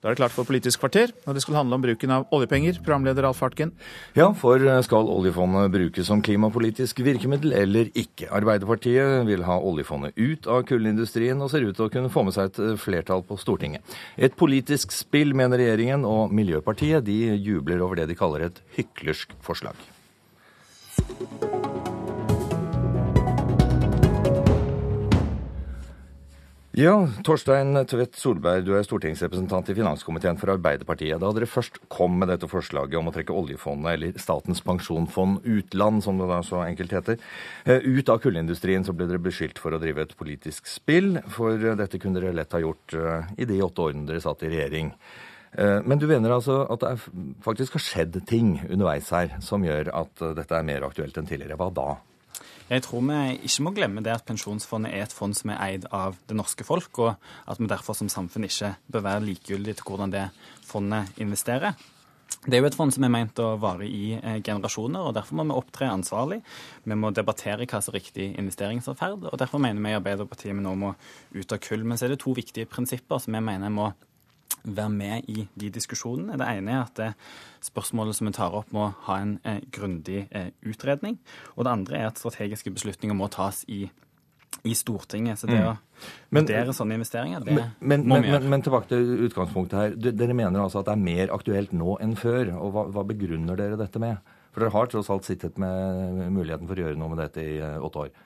Da er det klart for Politisk kvarter, og det skal handle om bruken av oljepenger. Programleder Alf Hartgen. Ja, for skal oljefondet brukes som klimapolitisk virkemiddel eller ikke? Arbeiderpartiet vil ha oljefondet ut av kullindustrien, og ser ut til å kunne få med seg et flertall på Stortinget. Et politisk spill, mener regjeringen, og Miljøpartiet de jubler over det de kaller et hyklersk forslag. Ja, Torstein Tvedt Solberg, du er stortingsrepresentant i finanskomiteen for Arbeiderpartiet. Da dere først kom med dette forslaget om å trekke oljefondet, eller Statens pensjonsfond utland, som det da så enkelt heter, eh, ut av kullindustrien, så ble dere beskyldt for å drive et politisk spill. For dette kunne dere lett ha gjort eh, i de åtte årene dere satt i regjering. Eh, men du mener altså at det faktisk har skjedd ting underveis her som gjør at dette er mer aktuelt enn tidligere. Hva da? Jeg tror vi ikke må glemme det at Pensjonsfondet er et fond som er eid av det norske folk, og at vi derfor som samfunn ikke bør være likegyldige til hvordan det fondet investerer. Det er jo et fond som er ment å vare i eh, generasjoner, og derfor må vi opptre ansvarlig. Vi må debattere hva som er riktig investeringsatferd, og derfor mener vi i Arbeiderpartiet vi nå må ut av kull. Men så er det to viktige prinsipper som vi mener må være med i de diskusjonene. Det ene er at spørsmålet som vi tar opp, må ha en eh, grundig eh, utredning. Og det andre er at strategiske beslutninger må tas i, i Stortinget. Så det mm. å vurdere sånne investeringer, det men, må vi gjøre. Men, men, tilbake til utgangspunktet her. Dere mener altså at det er mer aktuelt nå enn før. Og hva, hva begrunner dere dette med? For dere har tross alt sittet med muligheten for å gjøre noe med dette i eh, åtte år.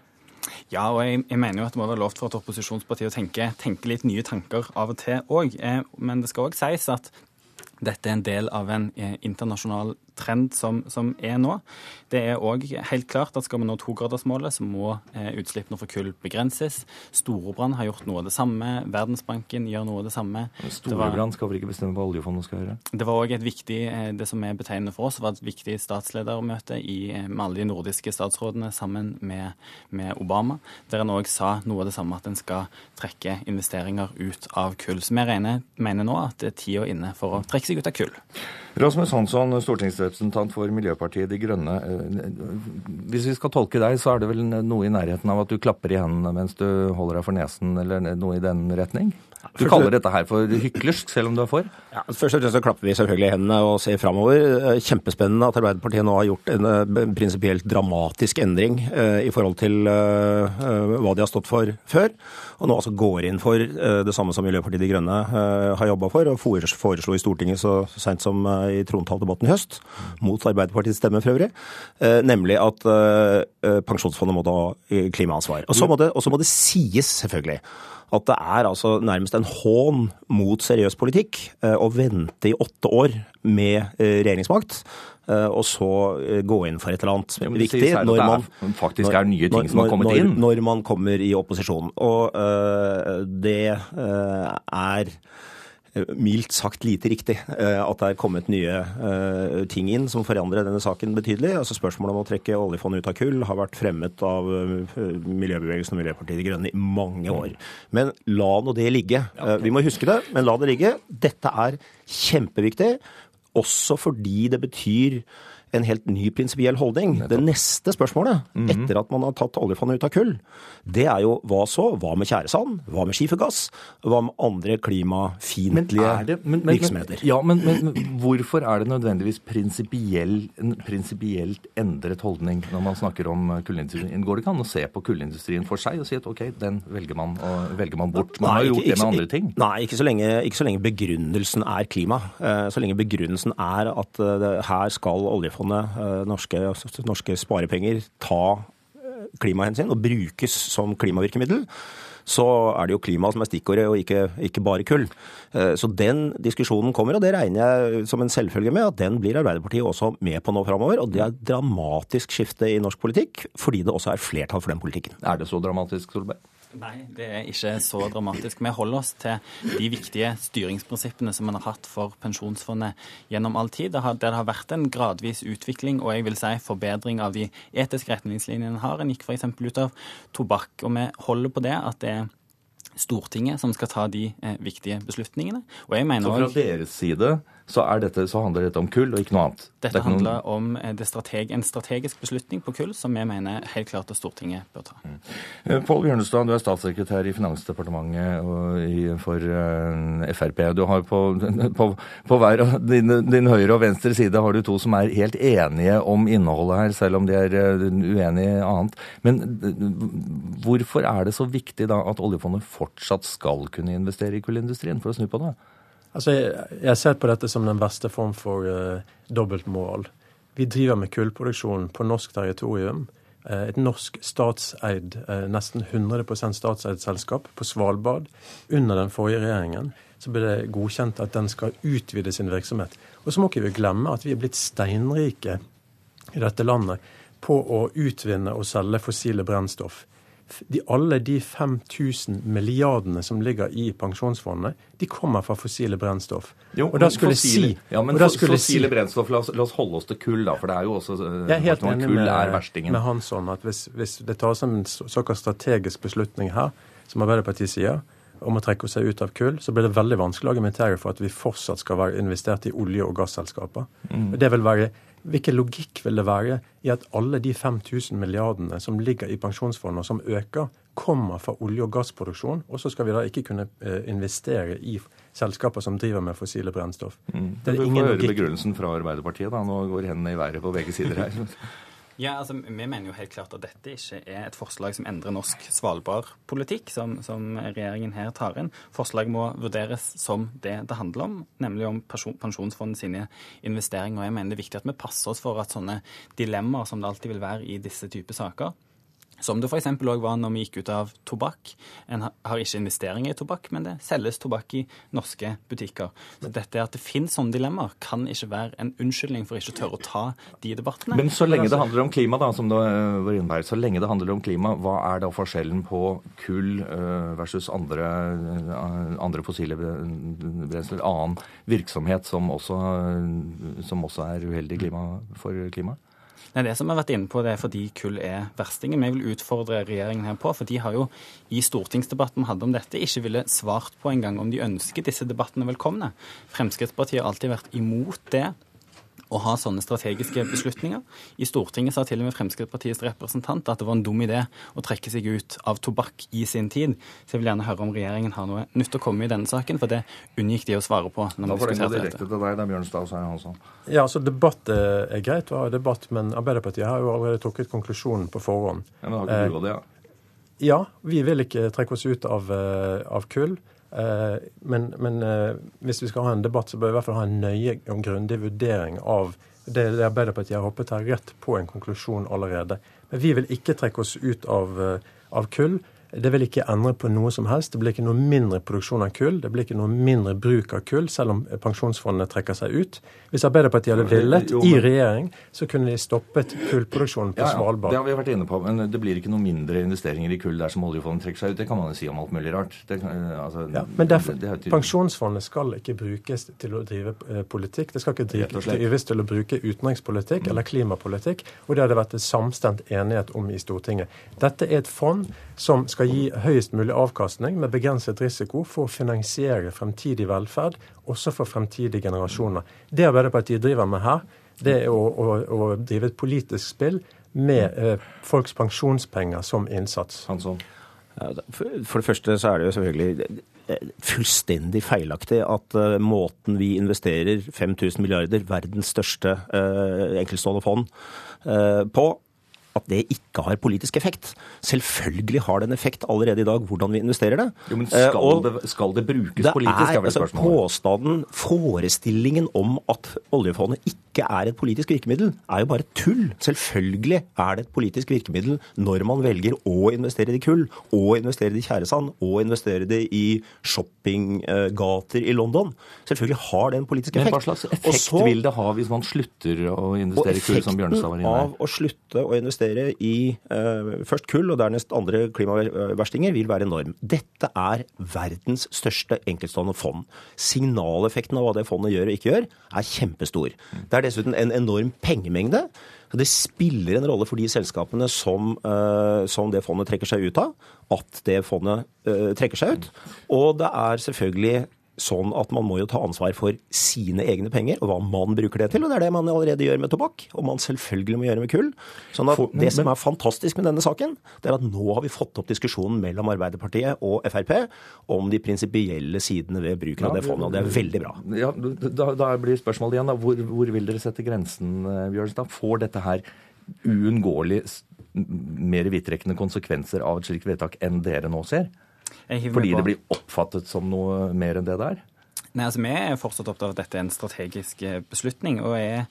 Ja, og jeg, jeg, mener jo at det må være lov for et opposisjonsparti å tenke, tenke litt nye tanker av og til òg. Eh, men det skal òg sies at dette er en del av en eh, internasjonal trend som, som er nå. Det er òg helt klart at skal vi nå togradersmålet, så må eh, utslippene fra kull begrenses. Storebrand har gjort noe av det samme. Verdensbanken gjør noe av det samme. Storebrand skal vel ikke bestemme hva oljefondet skal gjøre? Det var òg et viktig, eh, det som er betegnende for oss, var et viktig statsledermøte i, med alle de nordiske statsrådene sammen med, med Obama, der en òg sa noe av det samme, at en skal trekke investeringer ut av kull. Så vi mener nå at det er tida inne for å trekke seg ut av kull. Rasmus Hansson, stortingsrepresentant for Miljøpartiet De Grønne. Eh, hvis vi skal tolke deg, så er det vel noe i nærheten av at du klapper i hendene mens du holder deg for nesen, eller noe i den retning? Du kaller dette her for hyklersk, selv om du er for? Ja, først og fremst så klapper vi selvfølgelig i hendene og ser framover. Eh, kjempespennende at Arbeiderpartiet nå har gjort en eh, prinsipielt dramatisk endring i forhold til hva de har stått for før. Og nå altså går inn for det samme som Miljøpartiet De Grønne har jobba for, og foreslo i Stortinget så seint som i trontaledebatten i høst, mot Arbeiderpartiets stemme for øvrig, nemlig at pensjonsfondet må ta klimaansvar. Og så må, må det sies, selvfølgelig at det er altså nærmest en hån mot seriøs politikk eh, å vente i åtte år med eh, regjeringsmakt, eh, og så gå inn for et eller annet ja, viktig når man faktisk er nye ting når, som har kommet når, inn. Når man kommer i opposisjon. Og uh, det uh, er mildt sagt lite riktig eh, at det er kommet nye eh, ting inn som forandrer denne saken betydelig. Altså Spørsmålet om å trekke oljefondet ut av kull har vært fremmet av eh, miljøbevegelsen og Miljøpartiet De Grønne i mange år. Men la nå det ligge. Vi må huske det, men la det ligge. Dette er kjempeviktig, også fordi det betyr en helt ny prinsipiell holdning. Det neste spørsmålet, mm -hmm. etter at man har tatt oljefondet ut av kull, det er jo hva så? Hva med tjæresand? Hva med skifergass? Hva med andre klimafiendtlige virksomheter? Ja, men, men, hvorfor er det nødvendigvis prinsipiell, en prinsipielt endret holdning når man snakker om kullindustrien? Går det ikke an å se på kullindustrien for seg og si at ok, den velger man, og velger man bort? Man nei, har jo gjort ikke, det med andre ting. Nei, ikke så, lenge, ikke så lenge begrunnelsen er klima. Eh, så lenge begrunnelsen er at eh, her skal oljefondet oljefondet, eh, norske, norske sparepenger, ta eh, klimahensyn og brukes som klimavirkemiddel, så er det jo klima som er stikkordet, og ikke, ikke, bare kull. Eh, så den diskusjonen kommer, og det regner jeg som en selvfølge med at den blir Arbeiderpartiet også med på nå framover. Og det er et dramatisk skifte i norsk politikk, fordi det også er flertall for den politikken. Er det så dramatisk, Solberg? Nei, det er ikke så dramatisk. Vi holder oss til de viktige styringsprinsippene som man har hatt for pensjonsfondet gjennom all tid. Det har, det har vært en gradvis utvikling og jeg vil si forbedring av de etiske retningslinjene en har. En gikk f.eks. ut av tobakk. Og vi holder på det at det er Stortinget som skal ta de eh, viktige beslutningene. Og jeg mener Så fra deres side så, dette, så, handler dette om kull og ikke noe annet. Dette det handler noen... om eh, strateg, en strategisk beslutning på kull som vi mener helt klart at Stortinget bør ta. Mm. Eh, Pål Bjørnestad, du er statssekretær i Finansdepartementet og for uh, Frp. Du har på, på, på hver av din, din, høyre og venstre side har du to som er helt enige om innholdet her, selv om de er uenige i annet. Men hvorfor er det så viktig da at oljefondet fortsatt skal kunne investere i kullindustrien, for å snu på det? Altså, jeg, jeg ser på dette som den verste form for uh, dobbeltmoral. Vi driver med kullproduksjon på norsk territorium. Uh, et norsk statseid, uh, nesten 100% statseid selskap på Svalbard. Under den forrige regjeringen så ble det godkjent at den skal utvide sin virksomhet. Og så må ikke vi glemme at vi er blitt steinrike i dette landet på å utvinne og selge fossile brennstoff de, alle de 5000 milliardene som ligger i pensjonsfondet, de kommer fra fossile brennstoff. Jo, og da skulle fossile, si, ja, men fossile si, brennstoff, la oss, la oss, holde oss til kull, da. For det er jo også eh, Jeg er helt enig med, med Hansson at hvis, hvis det tas en såkalt strategisk beslutning her, som Arbeiderpartiet sier, om å trekke seg ut av kull, så blir det veldig vanskelig å argumentere for at vi fortsatt skal være investert i olje- og gasselskaper. Mm. Det vil være Hvilken logikk vil det være i at alle de 5000 milliardene som ligger i pensjonsfondet, og som øker, kommer fra olje- og gassproduksjon, og så skal vi da ikke kunne eh, investere i selskaper som driver med fossile brennstoff. Mm. Det er du får høre begrunnelsen fra Arbeiderpartiet, da. Nå går hendene i været på begge sider her. Ja, altså, Vi mener jo helt klart at dette ikke er et forslag som endrer norsk Svalbard-politikk, som, som, regjeringen her tar inn. Forslaget må vurderes som det det handler om, nemlig om pensjonsfondet sine investeringer. Og jeg mener det er viktig at vi passer oss for at sånne dilemmaer som det alltid vil være i disse typer saker, som det f.eks. òg var når vi gikk ut av tobakk. En har ikke investeringer i tobakk, men det selges tobakk i norske butikker. Så dette at det finnes sånne dilemmaer, kan ikke være en unnskyldning for ikke å tørre å ta de debattene. Men så lenge det handler om klima, da, som det var innebærer, så lenge det handler om klima, hva er da forskjellen på kull øh, versus andre, øh, andre fossile brensler, annen virksomhet som også, som også er uheldig klima, for klimaet? Nei, Det som vi har vært inne på, det er fordi kull er verstingen. Vi vil utfordre regjeringen her på, for de har jo i stortingsdebatten vi hadde om dette, ikke ville svart på engang om de ønsker disse debattene velkomne. Fremskrittspartiet har alltid vært imot det å ha sånne strategiske beslutninger. I Stortinget sa til og med Fremskrittspartiets representant at det var en dum idé å trekke seg ut av tobakk i sin tid. Så jeg vil gjerne høre om regjeringen har noe nytt å komme i denne saken, for det unngikk de å svare på. når da får jeg gå direkte til deg, da, Bjørnstad Svein Hansson. Ja, altså Debatt er greit å ha debatt, men Arbeiderpartiet har jo allerede trukket konklusjonen på forhånd. Ja, men har ikke du det, ja? Ja, vi vil ikke trekke oss ut av, eh, av kull. Eh, men, men, eh, hvis vi skal ha en debatt, så bør vi i hvert fall ha en nøye og grundig vurdering av det, det Arbeiderpartiet har hoppet her rett på en konklusjon allerede. Men vi vil ikke trekke oss ut av, eh, av kull. Det vil ikke endre på noe som helst. Det blir ikke noe mindre produksjon av kull. Det blir ikke noe mindre bruk av kull, selv om pensjonsfondene trekker seg ut. Hvis Arbeiderpartiet hadde villet, i regjering, så kunne de stoppet kullproduksjonen på ja, ja, Svalbard. Det har vi vært inne på, men det blir ikke noe mindre investeringer i kull dersom oljefondet trekker seg ut. Det kan man jo si om alt mulig rart. Det, altså, ja, men derfor, det, det Pensjonsfondet skal ikke brukes til å drive eh, politikk. Det skal ikke drives til å bruke utenrikspolitikk mm. eller klimapolitikk. Og det hadde vært en samstemt enighet om i Stortinget. Dette er et fond som skal gi høyest mulig avkastning med begrenset risiko for å finansiere fremtidig velferd, også for fremtidige generasjoner. Det Arbeiderpartiet driver med her, det er å, å, å drive et politisk spill med eh, folks pensjonspenger som innsats. Hansson. For det første så er det jo selvfølgelig eh, fullstendig feilaktig at uh, måten vi investerer 5000 milliarder, verdens største uh, enkeltstående fond, på, at det ikke har politisk effekt. Selvfølgelig har det en effekt allerede i dag hvordan vi investerer det. Jo, men skal, uh, det, skal det, brukes det politisk? Er, er altså, påstanden, forestillingen om at oljefondet ikke er et politisk virkemiddel, er jo bare tull. Selvfølgelig er det et politisk virkemiddel når man velger å investere i kull, og investere i tjæresand, og investere det i shoppinggater i London. Selvfølgelig har det en politisk effekt. Men hva slags effekt så, vil det ha hvis man slutter å investere i kull, som Bjørnstad var inne på? Av å slutte å investere investere i uh, først kull og dernest andre klimaverstinger, vil være enorm. Dette er verdens største enkeltstående fond. Signaleffekten av hva det fondet gjør og ikke gjør, er kjempestor. Det er dessuten en enorm pengemengde. Så Det spiller en rolle for de selskapene som, uh, som det fondet trekker seg ut av, at det fondet uh, trekker seg ut. Og det er selvfølgelig sånn at man må jo ta ansvar for sine egne penger, og hva man bruker det til. Og det er det man allerede gjør med tobakk, og man selvfølgelig må gjøre med kull. Sånn at Det som er fantastisk med denne saken, det er at nå har vi fått opp diskusjonen mellom Arbeiderpartiet og Frp om de prinsipielle sidene ved bruken av det fondet, og det er veldig bra. Ja, da, da blir spørsmålet igjen, da. Hvor, hvor vil dere sette grensen, eh, Bjørnstad? Får dette her uunngåelig mer vidtrekkende konsekvenser av et slikt vedtak enn dere nå ser? Fordi det blir oppfattet som noe mer enn det det er? Nei, altså Vi er fortsatt opptatt av at dette er en strategisk eh, beslutning. og jeg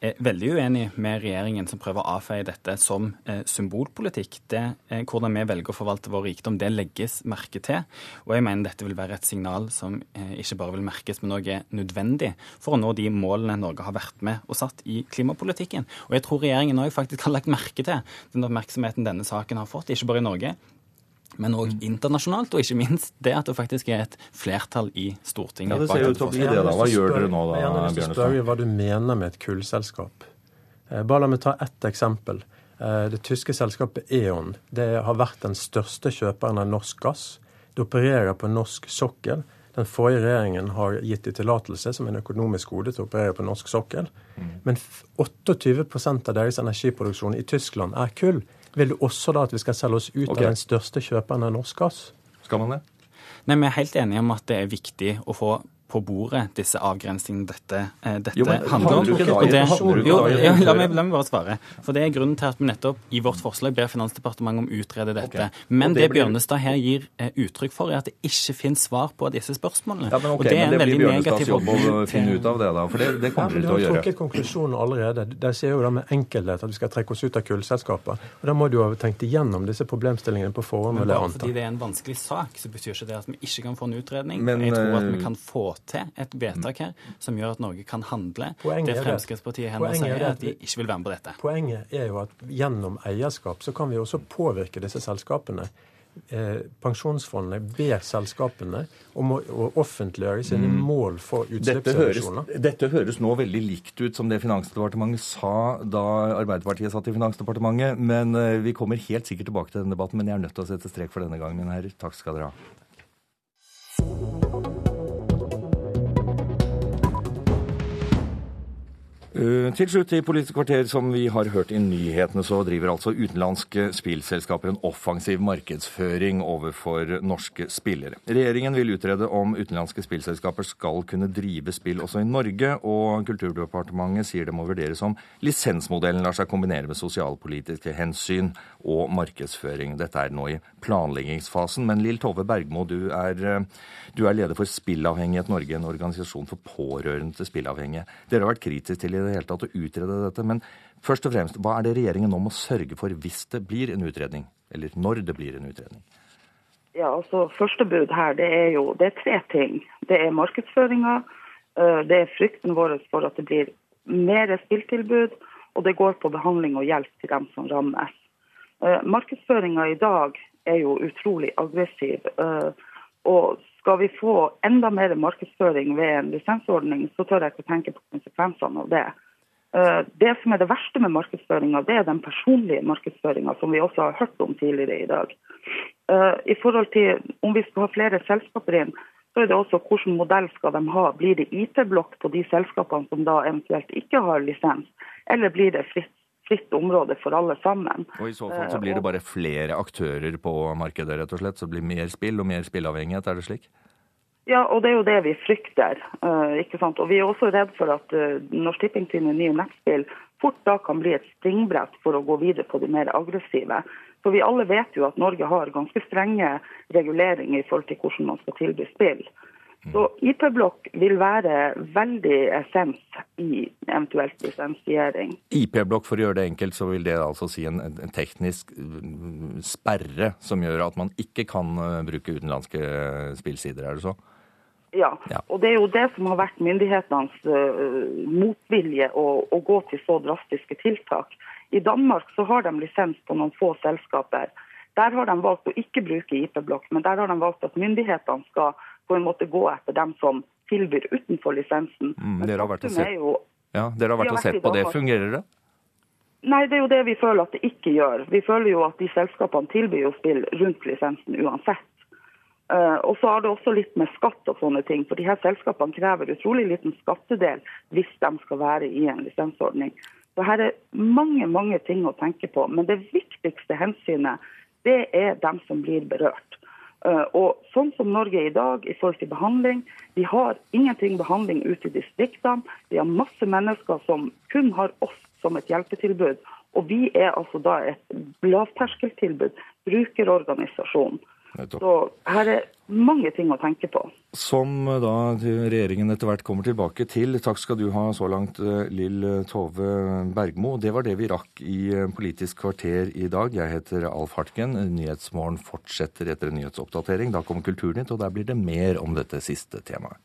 er veldig uenig med regjeringen som prøver å avfeie dette som eh, symbolpolitikk. Det, eh, hvordan vi velger å forvalte vår rikdom, det legges merke til. Og jeg mener dette vil være et signal som eh, ikke bare vil merkes, men òg er nødvendig for å nå de målene Norge har vært med og satt i klimapolitikken. Og jeg tror regjeringen òg faktisk har lagt merke til den oppmerksomheten denne saken har fått, ikke bare i Norge, men òg internasjonalt, og ikke minst det at det faktisk er et flertall i Stortinget. Ja, det ser ut til å bli det, da. Hva gjør dere nå, da, Bjørnestad? Hva du mener med et kullselskap. Eh, bare la meg ta ett eksempel. Eh, det tyske selskapet E.ON det har vært den største kjøperen av norsk gass. Det opererer på norsk sokkel. Den forrige regjeringen har gitt dem tillatelse som en økonomisk gode til å operere på norsk sokkel. Mm. Men 28% av deres energiproduksjon i Tyskland er kull. Vil du også da at vi skal selge oss ut okay. av den største kjøperen av norsk gass? Skal man det? Nei, Vi er helt enige om at det er viktig å få på bordet, disse avgrensningene dette, eh, dette jo, handler om. Det, jo, ja, la, meg, la, meg, bare svare. For Det er grunnen til at vi nettopp i vårt forslag ber Finansdepartementet om å utrede dette. Okay. Men det, det blir... Bjørnestad her gir eh, uttrykk for, er at det ikke finnes svar på disse spørsmålene. Ja, men okay, og det er en men det blir Bjørnestads jobb å finne ut av det, da. For det, det kommer ja, de til å gjøre. Vi har trukket konklusjonen allerede. De sier jo da med enkelhet at vi skal trekke oss ut av kullselskaper. Og Da må du ha tenkt igjennom disse problemstillingene på forhånd. Men bare fordi det er en vanskelig sak, så betyr ikke det at vi ikke kan få en utredning. Men, jeg tror at vi eh, kan få til et vedtak her som gjør at Norge kan handle. Poenget det Fremskrittspartiet her sier, er at de ikke vil være med på dette. Poenget er jo at gjennom eierskap så kan vi også påvirke disse selskapene. Eh, pensjonsfondene ber selskapene om å, å offentliggjøre sine mm. mål for utslippsreduksjoner. Dette, dette høres, nå veldig likt ut som det Finansdepartementet sa da Arbeiderpartiet satt i Finansdepartementet. men eh, Vi kommer helt sikkert tilbake til denne debatten, men jeg er nødt til å sette strek for denne gangen, mine herrer. Takk skal dere ha. Til slutt i Politisk kvarter, som vi har hørt i nyhetene, så driver altså utenlandske spillselskaper en offensiv markedsføring overfor norske spillere. Regjeringen vil utrede om utenlandske spillselskaper skal kunne drive spill også i Norge, og Kulturdepartementet sier det må vurderes om lisensmodellen lar seg kombinere med sosialpolitiske hensyn og markedsføring. Dette er nå i planleggingsfasen. Men Lill Tove Bergmo, du er, uh, du er leder for Spillavhengighet Norge, en organisasjon for pårørende til spillavhengige. Dere har vært kritisk til i det hele tatt å utrede dette. Men først og fremst, hva er det regjeringen nå må sørge for hvis det blir en utredning? Eller når det blir en utredning? Ja, altså Første bud her det er jo det er tre ting. Det er markedsføringa, øh, det er frykten vår for at det blir mer spilltilbud, og det går på behandling og hjelp til dem som rammes. Øh, markedsføringa i dag er jo utrolig aggressiv. Øh, og skal vi få enda mer markedsføring ved en lisensordning, så tør jeg ikke tenke på konsekvensene av det. Eh, det som er det verste med markedsføringa, det er den personlige markedsføringa, som vi også har hørt om tidligere i dag. Eh, I forhold til om vi skal ha flere selskaper inn, så er det også hvilken modell skal de ha. Blir det IT-blokk på de selskapene som da eventuelt ikke har lisens, eller blir det fritt fritt område for alle sammen. Og I så fall så blir det eh, bare flere aktører på markedet, rett og slett? Så det blir mer spill og mer spillavhengighet, er det slik? Ja, og det er jo det vi frykter. Uh, ikke sant? Og Vi er også redd for at uh, Norsk Tipping sine nye nettspill fort da kan bli et springbrett for å gå videre på de mer aggressive. For vi alle vet jo at Norge har ganske strenge reguleringer i forhold til hvordan man skal tilby spill. Så IP-blokk vil være veldig essens i eventuelt lisensiering. IP-blokk, for å gjøre det enkelt, så vil det altså si en, en, teknisk mm, sperre som gjør at man ikke kan uh, bruke utenlandske uh, spillsider, er det så? Ja. ja. og det er jo det som har vært myndighetenes uh, motvilje å, å, gå til så drastiske tiltak. I Danmark så har de lisens på noen få selskaper. Der har de valgt å ikke bruke IP-blokk, men der har de valgt at myndighetene skal på en måte gå etter dem som tilbyr utenfor lisensen. Mm, dere har vært og sett, jo, ja, dere har vært og sett på det. Fungerer det? Nei, det er jo det vi føler at det ikke gjør. Vi føler jo at de selskapene tilbyr jo spill rundt lisensen uansett. Uh, og så har det også litt med skatt og sånne ting. For de her selskapene krever utrolig liten skattedel hvis de skal være i en lisensordning. Så her er mange mange ting å tenke på. Men det viktigste hensynet det er dem som blir berørt. Uh, og sånn som Norge er i dag i forhold til behandling, vi har ingenting behandling ute i distriktene. Vi har masse mennesker som kun har oss som et hjelpetilbud. Og vi er altså da et lavterskeltilbud, brukerorganisasjon. Så her er mange ting å tenke på. Som da regjeringen etter hvert kommer tilbake til. Takk skal du ha så langt, Lill Tove Bergmo. Det var det vi rakk i Politisk kvarter i dag. Jeg heter Alf Hartgen. Nyhetsmorgen fortsetter etter en nyhetsoppdatering. Da kommer Kulturnytt, og der blir det mer om dette siste temaet.